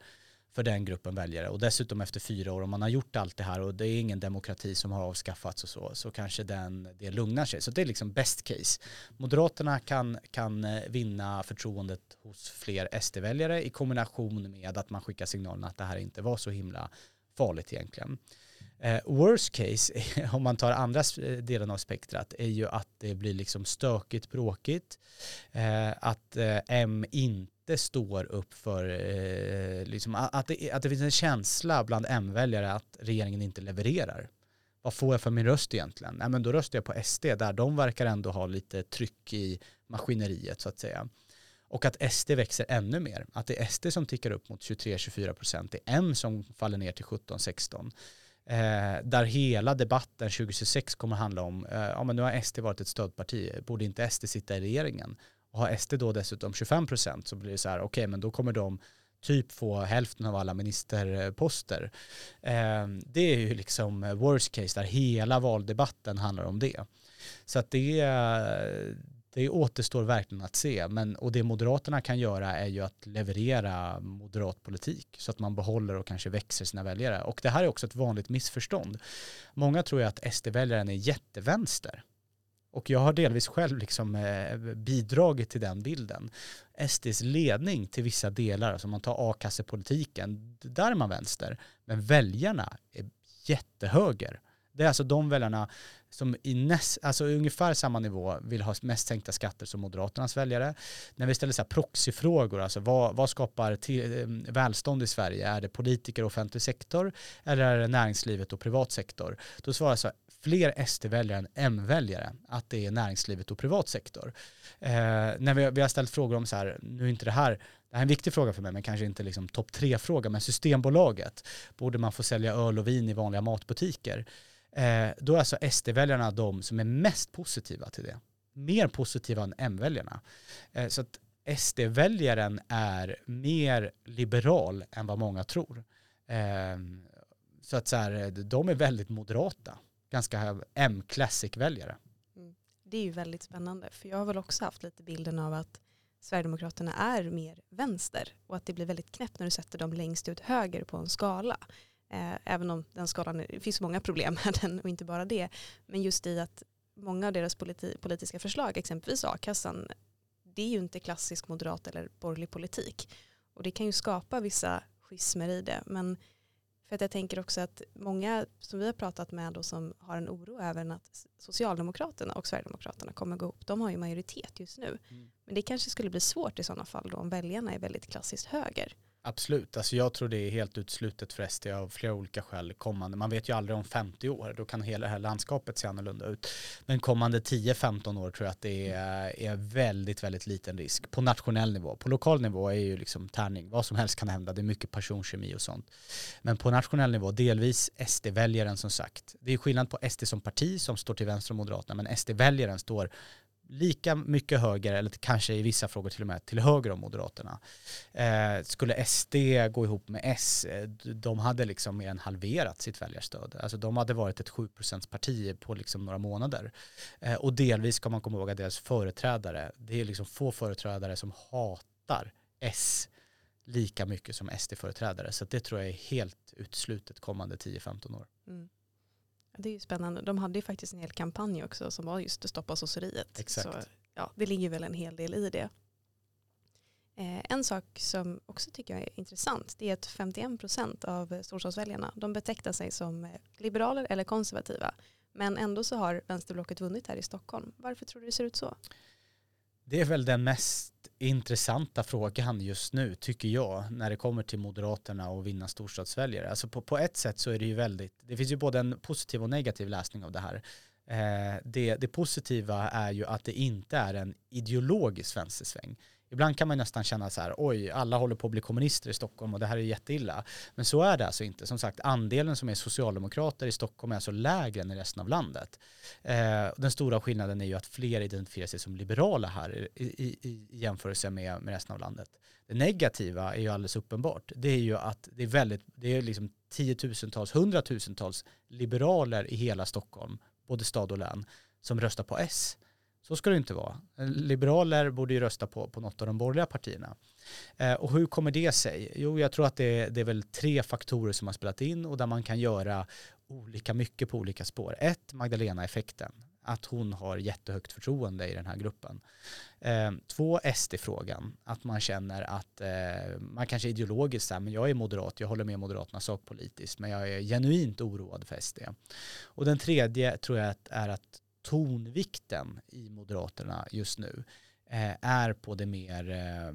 för den gruppen väljare. Och dessutom efter fyra år, om man har gjort allt det här och det är ingen demokrati som har avskaffats och så, så kanske den, det lugnar sig. Så det är liksom best case. Moderaterna kan, kan eh, vinna förtroendet hos fler SD-väljare i kombination med att man skickar signalen att det här inte var så himla farligt egentligen. Eh, worst case, om man tar andra eh, delen av spektrat, är ju att det blir liksom stökigt, bråkigt, eh, att eh, M inte står upp för, eh, liksom, att, det, att det finns en känsla bland M-väljare att regeringen inte levererar. Vad får jag för min röst egentligen? Nej, men då röstar jag på SD, där de verkar ändå ha lite tryck i maskineriet så att säga. Och att SD växer ännu mer. Att det är SD som tickar upp mot 23-24 procent. Det är M som faller ner till 17-16. Eh, där hela debatten 2026 kommer handla om, eh, ja men nu har SD varit ett stödparti, borde inte SD sitta i regeringen? Och har SD då dessutom 25 procent så blir det så här, okej okay, men då kommer de typ få hälften av alla ministerposter. Eh, det är ju liksom eh, worst case där hela valdebatten handlar om det. Så att det, eh, det återstår verkligen att se. Men, och det Moderaterna kan göra är ju att leverera moderat politik så att man behåller och kanske växer sina väljare. Och det här är också ett vanligt missförstånd. Många tror ju att SD-väljaren är jättevänster. Och jag har delvis själv liksom, eh, bidragit till den bilden. SDs ledning till vissa delar, alltså om man tar a-kassepolitiken, där är man vänster. Men väljarna är jättehöger. Det är alltså de väljarna som i näst, alltså ungefär samma nivå vill ha mest sänkta skatter som Moderaternas väljare. När vi ställer så här proxyfrågor, alltså vad, vad skapar till, eh, välstånd i Sverige? Är det politiker och offentlig sektor eller är det näringslivet och privat sektor? Då svarar så fler SD-väljare än M-väljare att det är näringslivet och privat sektor. Eh, när vi, vi har ställt frågor om så här, nu är inte det här, det här är en viktig fråga för mig, men kanske inte liksom topp tre-fråga, men Systembolaget, borde man få sälja öl och vin i vanliga matbutiker? Eh, då är alltså SD-väljarna de som är mest positiva till det. Mer positiva än M-väljarna. Eh, så att SD-väljaren är mer liberal än vad många tror. Eh, så att så här, de är väldigt moderata ganska M-classic-väljare. Mm. Det är ju väldigt spännande, för jag har väl också haft lite bilden av att Sverigedemokraterna är mer vänster och att det blir väldigt knäppt när du sätter dem längst ut höger på en skala. Eh, även om den skalan, det finns många problem med den och inte bara det. Men just i att många av deras politi politiska förslag, exempelvis a-kassan, det är ju inte klassisk moderat eller borgerlig politik. Och det kan ju skapa vissa schismer i det. Men för att jag tänker också att många som vi har pratat med och som har en oro över att Socialdemokraterna och Sverigedemokraterna kommer gå ihop, de har ju majoritet just nu. Mm. Men det kanske skulle bli svårt i sådana fall då om väljarna är väldigt klassiskt höger. Absolut, alltså jag tror det är helt utslutet för SD av flera olika skäl kommande. Man vet ju aldrig om 50 år, då kan hela det här landskapet se annorlunda ut. Men kommande 10-15 år tror jag att det är, är väldigt, väldigt liten risk. På nationell nivå, på lokal nivå är ju liksom tärning, vad som helst kan hända, det är mycket personkemi och sånt. Men på nationell nivå, delvis SD-väljaren som sagt. Det är skillnad på SD som parti som står till vänster om Moderaterna, men SD-väljaren står lika mycket höger, eller kanske i vissa frågor till och med till höger om Moderaterna. Eh, skulle SD gå ihop med S, eh, de hade liksom mer än halverat sitt väljarstöd. Alltså de hade varit ett 7%-parti på liksom några månader. Eh, och delvis ska man komma ihåg att deras företrädare, det är liksom få företrädare som hatar S lika mycket som SD-företrädare. Så det tror jag är helt uteslutet kommande 10-15 år. Mm. Det är ju spännande. De hade ju faktiskt en hel kampanj också som var just att stoppa sosseriet. Exakt. Så ja, det ligger väl en hel del i det. Eh, en sak som också tycker jag är intressant det är att 51% av storstadsväljarna de betecknar sig som liberaler eller konservativa. Men ändå så har vänsterblocket vunnit här i Stockholm. Varför tror du det ser ut så? Det är väl den mest intressanta frågan just nu, tycker jag, när det kommer till Moderaterna och vinna storstadsväljare. Alltså på, på ett sätt så är det ju väldigt, det finns ju både en positiv och negativ läsning av det här. Eh, det, det positiva är ju att det inte är en ideologisk vänstersväng. Ibland kan man nästan känna så här, oj, alla håller på att bli kommunister i Stockholm och det här är jätteilla. Men så är det alltså inte. Som sagt, andelen som är socialdemokrater i Stockholm är alltså lägre än i resten av landet. Eh, den stora skillnaden är ju att fler identifierar sig som liberala här i, i, i jämförelse med, med resten av landet. Det negativa är ju alldeles uppenbart. Det är ju att det är väldigt, det är liksom tiotusentals, hundratusentals liberaler i hela Stockholm, både stad och län, som röstar på S. Så ska det inte vara. Liberaler borde ju rösta på, på något av de borgerliga partierna. Eh, och hur kommer det sig? Jo, jag tror att det, det är väl tre faktorer som har spelat in och där man kan göra olika mycket på olika spår. Ett, Magdalena-effekten. Att hon har jättehögt förtroende i den här gruppen. Eh, två, SD-frågan. Att man känner att eh, man kanske ideologiskt säger men jag är moderat, jag håller med Moderaterna sakpolitiskt, men jag är genuint oroad för SD. Och den tredje tror jag är att tonvikten i Moderaterna just nu eh, är på det mer eh,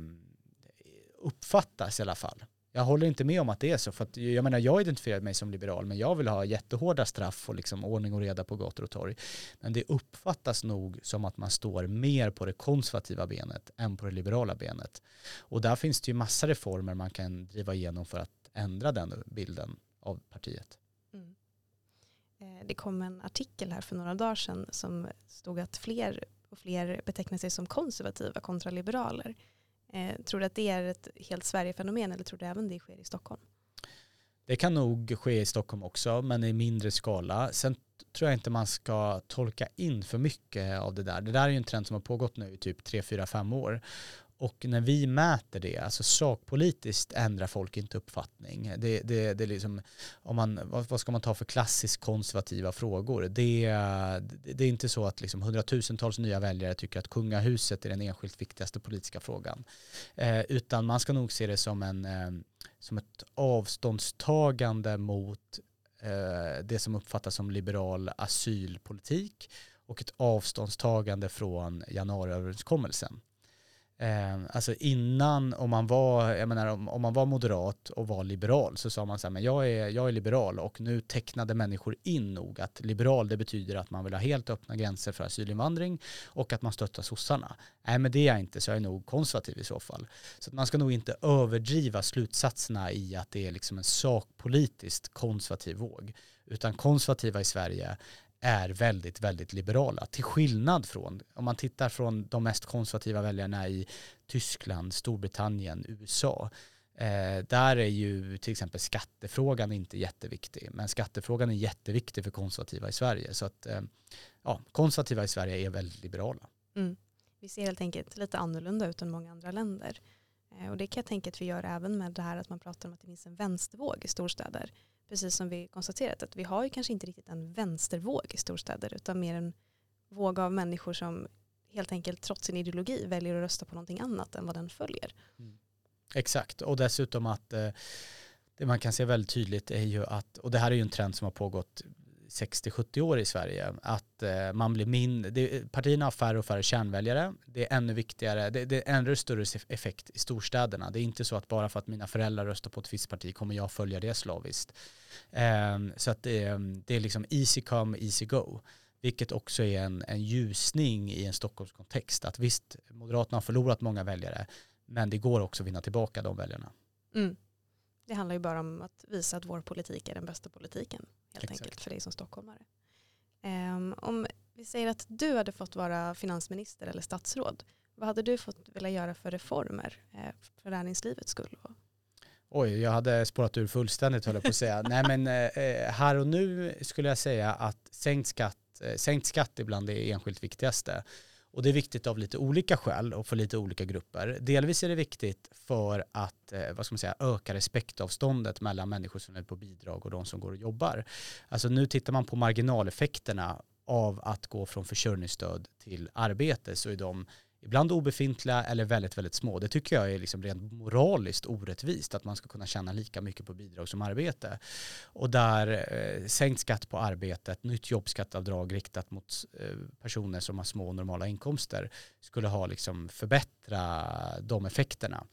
uppfattas i alla fall. Jag håller inte med om att det är så, för att jag menar jag identifierar mig som liberal, men jag vill ha jättehårda straff och liksom ordning och reda på gator och torg. Men det uppfattas nog som att man står mer på det konservativa benet än på det liberala benet. Och där finns det ju massa reformer man kan driva igenom för att ändra den bilden av partiet. Eh, det kom en artikel här för några dagar sedan som stod att fler och fler betecknar sig som konservativa kontra liberaler. Eh, tror du att det är ett helt Sverigefenomen eller tror du även det sker i Stockholm? Det kan nog ske i Stockholm också, men i mindre skala. Sen tror jag inte man ska tolka in för mycket av det där. Det där är ju en trend som har pågått nu i typ 3, 4, 5 år. Och när vi mäter det, alltså sakpolitiskt ändrar folk inte uppfattning. Det, det, det är liksom, om man, vad, ska man ta för klassiskt konservativa frågor? Det, det är inte så att liksom hundratusentals nya väljare tycker att kungahuset är den enskilt viktigaste politiska frågan. Eh, utan man ska nog se det som, en, eh, som ett avståndstagande mot eh, det som uppfattas som liberal asylpolitik och ett avståndstagande från januariöverenskommelsen. Eh, alltså innan, om man, var, jag menar, om, om, man var moderat och var liberal så sa man så här, men jag är, jag är liberal och nu tecknade människor in nog att liberal det betyder att man vill ha helt öppna gränser för asylinvandring och att man stöttar sossarna. Nej men det är jag inte så jag är nog konservativ i så fall. Så man ska nog inte överdriva slutsatserna i att det är liksom en sakpolitiskt konservativ våg. Utan konservativa i Sverige är väldigt, väldigt liberala. Till skillnad från, om man tittar från de mest konservativa väljarna i Tyskland, Storbritannien, USA. Eh, där är ju till exempel skattefrågan inte jätteviktig. Men skattefrågan är jätteviktig för konservativa i Sverige. Så att eh, ja, konservativa i Sverige är väldigt liberala. Mm. Vi ser helt enkelt lite annorlunda ut än många andra länder. Eh, och det kan jag tänka att vi gör även med det här att man pratar om att det finns en vänstervåg i storstäder precis som vi konstaterat, att vi har ju kanske inte riktigt en vänstervåg i storstäder, utan mer en våg av människor som helt enkelt trots sin ideologi väljer att rösta på någonting annat än vad den följer. Mm. Exakt, och dessutom att eh, det man kan se väldigt tydligt är ju att, och det här är ju en trend som har pågått 60-70 år i Sverige, att eh, man blir mindre, partierna har färre och färre kärnväljare, det är ännu viktigare, det, det är ännu större effekt i storstäderna. Det är inte så att bara för att mina föräldrar röstar på ett visst parti kommer jag följa det slaviskt. Eh, så att det, det är liksom easy come, easy go vilket också är en, en ljusning i en Stockholmskontext. Att visst, Moderaterna har förlorat många väljare, men det går också att vinna tillbaka de väljarna. Mm. Det handlar ju bara om att visa att vår politik är den bästa politiken helt Exakt. enkelt för dig som stockholmare. Um, om vi säger att du hade fått vara finansminister eller statsråd, vad hade du fått vilja göra för reformer eh, för näringslivets skull? Oj, jag hade spårat ur fullständigt höll jag på att säga. Nej men eh, eh, här och nu skulle jag säga att sänkt skatt, eh, sänkt skatt är bland det enskilt viktigaste. Och det är viktigt av lite olika skäl och för lite olika grupper. Delvis är det viktigt för att eh, vad ska man säga, öka respektavståndet mellan människor som är på bidrag och de som går och jobbar. Alltså nu tittar man på marginaleffekterna av att gå från försörjningsstöd till arbete så är de ibland obefintliga eller väldigt, väldigt små. Det tycker jag är liksom rent moraliskt orättvist att man ska kunna tjäna lika mycket på bidrag som arbete. Och där eh, sänkt skatt på arbetet, nytt jobbskattavdrag riktat mot eh, personer som har små och normala inkomster skulle ha liksom förbättra de effekterna.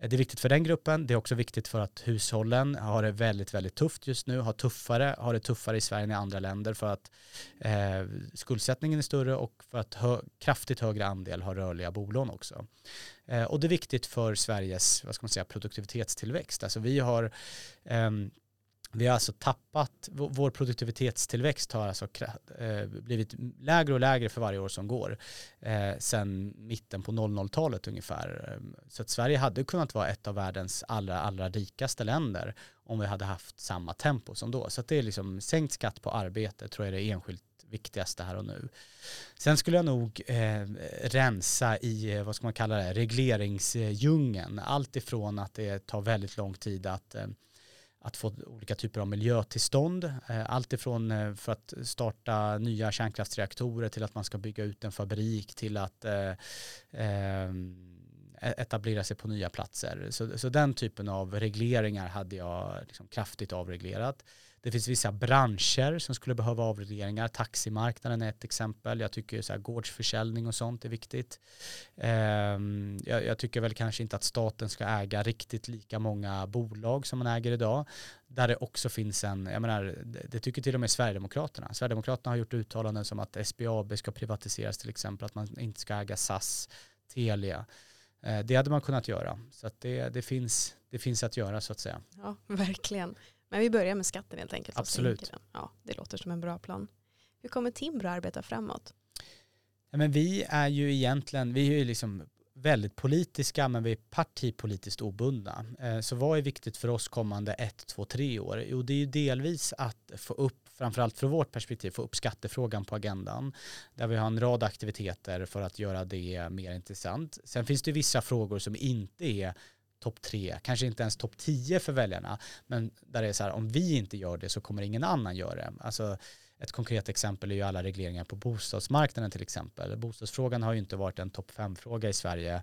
Det är viktigt för den gruppen. Det är också viktigt för att hushållen har det väldigt, väldigt tufft just nu, har tuffare, har det tuffare i Sverige än i andra länder för att eh, skuldsättningen är större och för att hö kraftigt högre andel har rörliga bolån också. Eh, och det är viktigt för Sveriges vad ska man säga, produktivitetstillväxt. Alltså vi har eh, vi har alltså tappat, vår produktivitetstillväxt har alltså eh, blivit lägre och lägre för varje år som går eh, sen mitten på 00-talet ungefär. Eh, så att Sverige hade kunnat vara ett av världens allra, allra rikaste länder om vi hade haft samma tempo som då. Så att det är liksom sänkt skatt på arbete tror jag är det enskilt viktigaste här och nu. Sen skulle jag nog eh, rensa i, eh, vad ska man kalla det, regleringsdjungeln. Allt ifrån att det tar väldigt lång tid att eh, att få olika typer av miljötillstånd. Eh, alltifrån eh, för att starta nya kärnkraftsreaktorer till att man ska bygga ut en fabrik till att eh, e-, etablera sig på nya platser. Så, så den typen av regleringar hade jag liksom kraftigt avreglerat. Det finns vissa branscher som skulle behöva avregleringar. Taximarknaden är ett exempel. Jag tycker så här gårdsförsäljning och sånt är viktigt. Ehm, jag, jag tycker väl kanske inte att staten ska äga riktigt lika många bolag som man äger idag. Där det också finns en, jag menar, det tycker till och med Sverigedemokraterna. Sverigedemokraterna har gjort uttalanden som att SBAB ska privatiseras till exempel, att man inte ska äga SAS, Telia. Eh, det hade man kunnat göra. Så det, det, finns, det finns att göra så att säga. Ja, verkligen. Men vi börjar med skatten helt enkelt. Absolut. Ja, det låter som en bra plan. Hur kommer Timbro arbeta framåt? Ja, men vi är ju egentligen, vi är ju liksom väldigt politiska men vi är partipolitiskt obundna. Eh, så vad är viktigt för oss kommande ett, två, tre år? Jo det är ju delvis att få upp, framförallt från vårt perspektiv, få upp skattefrågan på agendan. Där vi har en rad aktiviteter för att göra det mer intressant. Sen finns det vissa frågor som inte är topp tre, kanske inte ens topp tio för väljarna, men där det är så här, om vi inte gör det så kommer ingen annan göra det. Alltså, ett konkret exempel är ju alla regleringar på bostadsmarknaden till exempel. Bostadsfrågan har ju inte varit en topp fem-fråga i Sverige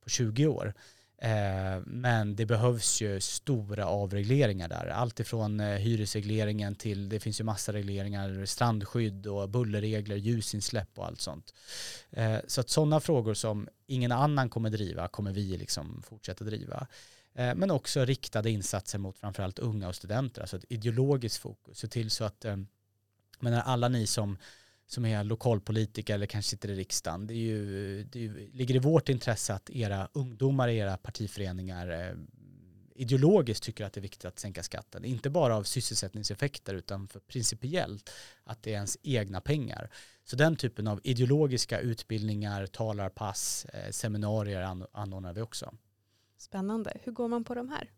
på 20 år. Eh, men det behövs ju stora avregleringar där. Allt ifrån eh, hyresregleringen till, det finns ju massa regleringar, strandskydd och bullerregler, ljusinsläpp och allt sånt. Eh, så att sådana frågor som ingen annan kommer driva kommer vi liksom fortsätta driva. Men också riktade insatser mot framförallt unga och studenter, alltså ett ideologiskt fokus. Se till så att, men alla ni som som är lokalpolitiker eller kanske sitter i riksdagen. Det, är ju, det är, ligger i vårt intresse att era ungdomar i era partiföreningar eh, ideologiskt tycker att det är viktigt att sänka skatten. Inte bara av sysselsättningseffekter utan för principiellt att det är ens egna pengar. Så den typen av ideologiska utbildningar, talarpass, eh, seminarier anordnar vi också. Spännande. Hur går man på de här?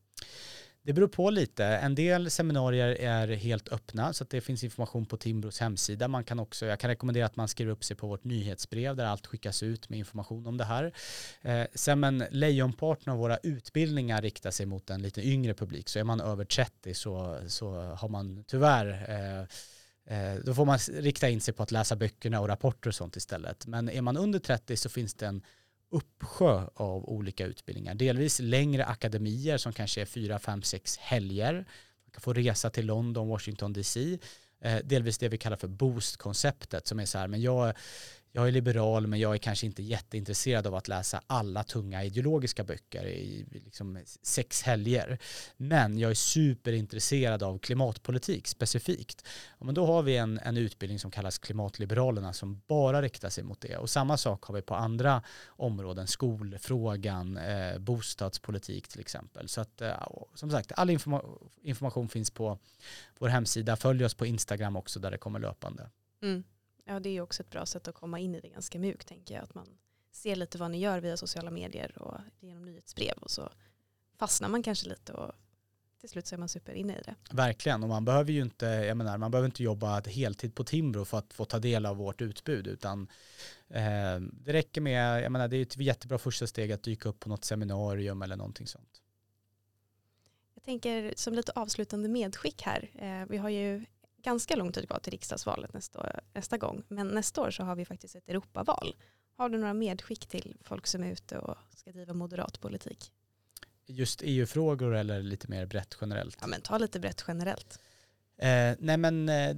Det beror på lite. En del seminarier är helt öppna så att det finns information på Timbros hemsida. Man kan också, jag kan rekommendera att man skriver upp sig på vårt nyhetsbrev där allt skickas ut med information om det här. Eh, sen men lejonparten av våra utbildningar riktar sig mot en lite yngre publik. Så är man över 30 så, så har man tyvärr eh, eh då får man rikta in sig på att läsa böckerna och rapporter och sånt istället. Men är man under 30 så finns det en uppsjö av olika utbildningar. Delvis längre akademier som kanske är fyra, fem, sex helger. Man kan få resa till London, Washington DC. Eh, delvis det vi kallar för boost-konceptet som är så här, men jag, jag är liberal men jag är kanske inte jätteintresserad av att läsa alla tunga ideologiska böcker i liksom sex helger. Men jag är superintresserad av klimatpolitik specifikt. men då har vi en, en utbildning som kallas Klimatliberalerna som bara riktar sig mot det. Och samma sak har vi på andra områden, skolfrågan, eh, bostadspolitik till exempel. Så att eh, som sagt, all informa information finns på vår hemsida. Följ oss på Instagram också där det kommer löpande. Mm. Ja, det är också ett bra sätt att komma in i det ganska mjukt, tänker jag. Att man ser lite vad ni gör via sociala medier och genom nyhetsbrev och så fastnar man kanske lite och till slut så är man super inne i det. Verkligen, och man behöver ju inte, jag menar, man behöver inte jobba heltid på Timbro för att få ta del av vårt utbud, utan eh, det räcker med, jag menar, det är ett jättebra första steg att dyka upp på något seminarium eller någonting sånt. Jag tänker som lite avslutande medskick här, eh, vi har ju ganska lång tid kvar till riksdagsvalet nästa, nästa gång. Men nästa år så har vi faktiskt ett Europaval. Har du några medskick till folk som är ute och ska driva moderat politik? Just EU-frågor eller lite mer brett generellt? Ja men ta lite brett generellt. Eh, nej men eh,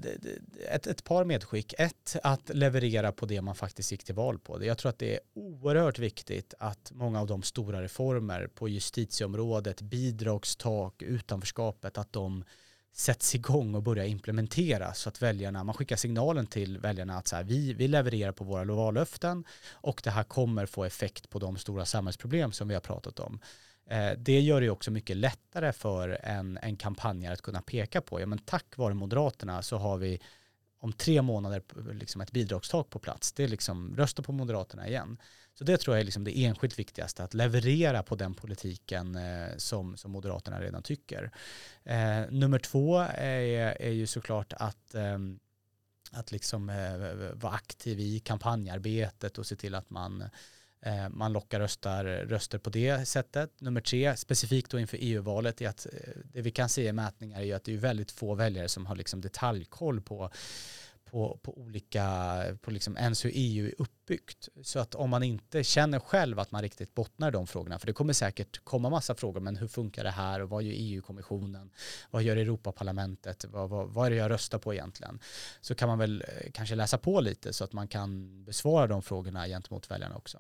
ett, ett par medskick. Ett, att leverera på det man faktiskt gick till val på. Jag tror att det är oerhört viktigt att många av de stora reformer på justitieområdet, bidragstak, utanförskapet, att de sätts igång och börjar implementeras så att väljarna, man skickar signalen till väljarna att så här, vi, vi levererar på våra vallöften och det här kommer få effekt på de stora samhällsproblem som vi har pratat om. Eh, det gör det också mycket lättare för en, en kampanjare att kunna peka på, ja men tack vare Moderaterna så har vi om tre månader liksom ett bidragstak på plats. Det är liksom rösta på Moderaterna igen. Så det tror jag är liksom det enskilt viktigaste, att leverera på den politiken eh, som, som Moderaterna redan tycker. Eh, nummer två är, är ju såklart att eh, att liksom eh, vara aktiv i kampanjarbetet och se till att man, eh, man lockar röstar, röster på det sättet. Nummer tre, specifikt då inför EU-valet, är att eh, det vi kan se i mätningar är ju att det är väldigt få väljare som har liksom detaljkoll på på, på olika, på liksom ens hur EU är uppbyggt. Så att om man inte känner själv att man riktigt bottnar i de frågorna, för det kommer säkert komma massa frågor, men hur funkar det här och vad gör EU-kommissionen, vad gör Europaparlamentet, vad, vad, vad är det jag röstar på egentligen? Så kan man väl eh, kanske läsa på lite så att man kan besvara de frågorna gentemot väljarna också.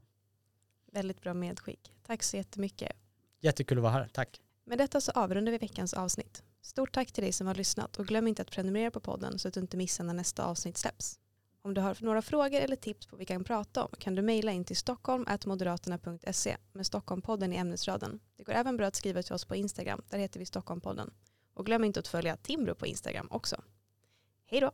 Väldigt bra medskick. Tack så jättemycket. Jättekul att vara här, tack. Med detta så avrundar vi veckans avsnitt. Stort tack till dig som har lyssnat och glöm inte att prenumerera på podden så att du inte missar när nästa avsnitt släpps. Om du har några frågor eller tips på vad vi kan prata om kan du mejla in till stockholm.moderaterna.se med Stockholmpodden i ämnesraden. Det går även bra att skriva till oss på Instagram, där heter vi Stockholmpodden. Och glöm inte att följa Timbro på Instagram också. Hej då!